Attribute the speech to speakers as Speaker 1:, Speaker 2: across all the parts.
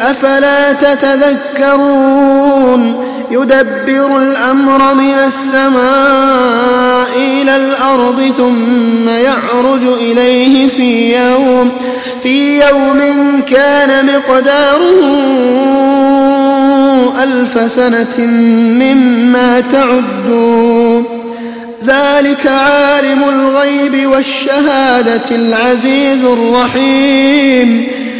Speaker 1: أفلا تتذكرون يدبر الأمر من السماء إلى الأرض ثم يعرج إليه في يوم في يوم كان مقداره ألف سنة مما تعدون. ذلك عالم الغيب والشهادة العزيز الرحيم.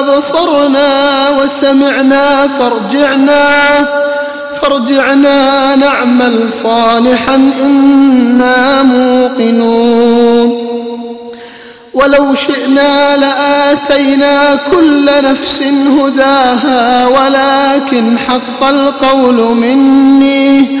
Speaker 1: أبصرنا وسمعنا فارجعنا فارجعنا نعمل صالحا إنا موقنون. ولو شئنا لآتينا كل نفس هداها ولكن حق القول مني.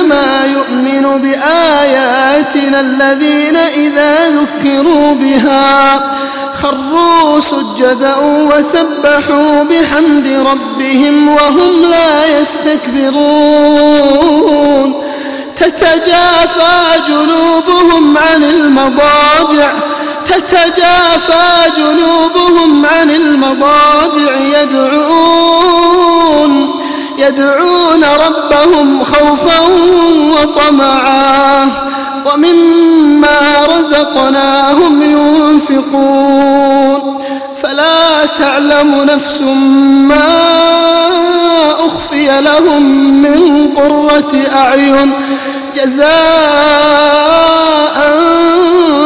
Speaker 1: إنما يؤمن بآياتنا الذين إذا ذكروا بها. خروا سجدا وسبحوا بحمد ربهم وهم لا يستكبرون. تتجافى جنوبهم عن المضاجع. تتجافى جنوبهم عن المضاجع. يدعون يدعون ربهم خوفا وطمعا ومما رزقناهم ينفقون فلا تعلم نفس ما أخفي لهم من قرة أعين جزاء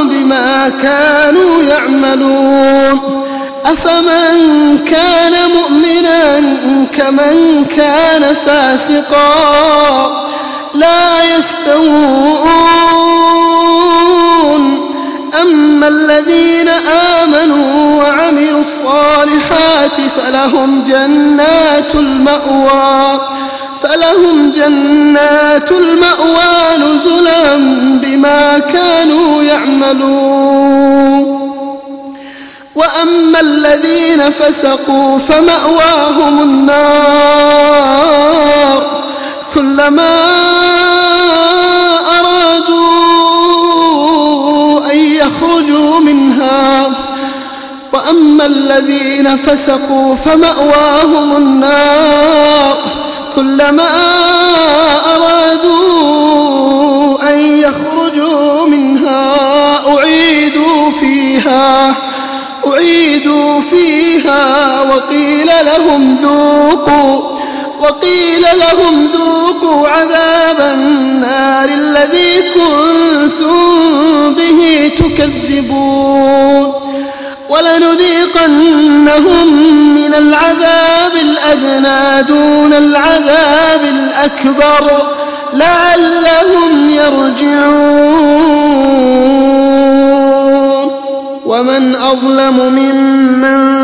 Speaker 1: بما كانوا يعملون أفمن كان كمن كان فاسقا لا يستوون. أما الذين آمنوا وعملوا الصالحات فلهم جنات المأوى فلهم جنات المأوى نزلا بما كانوا يعملون. وأما الذين فسقوا فمأواهم النار كلما أرادوا أن يخرجوا منها. وأما الذين فسقوا فمأواهم النار ذوقوا وقيل لهم ذوقوا عذاب النار الذي كنتم به تكذبون ولنذيقنهم من العذاب الأدنى دون العذاب الأكبر لعلهم يرجعون. ومن أظلم ممن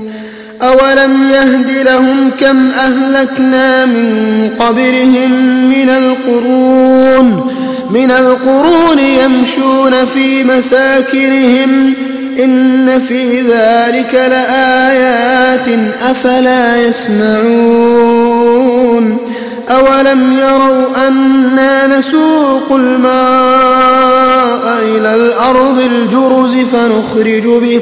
Speaker 1: أولم يهد لهم كم أهلكنا من قبلهم من القرون من القرون يمشون في مساكنهم إن في ذلك لآيات أفلا يسمعون أولم يروا أنا نسوق الماء إلى الأرض الجرز فنخرج به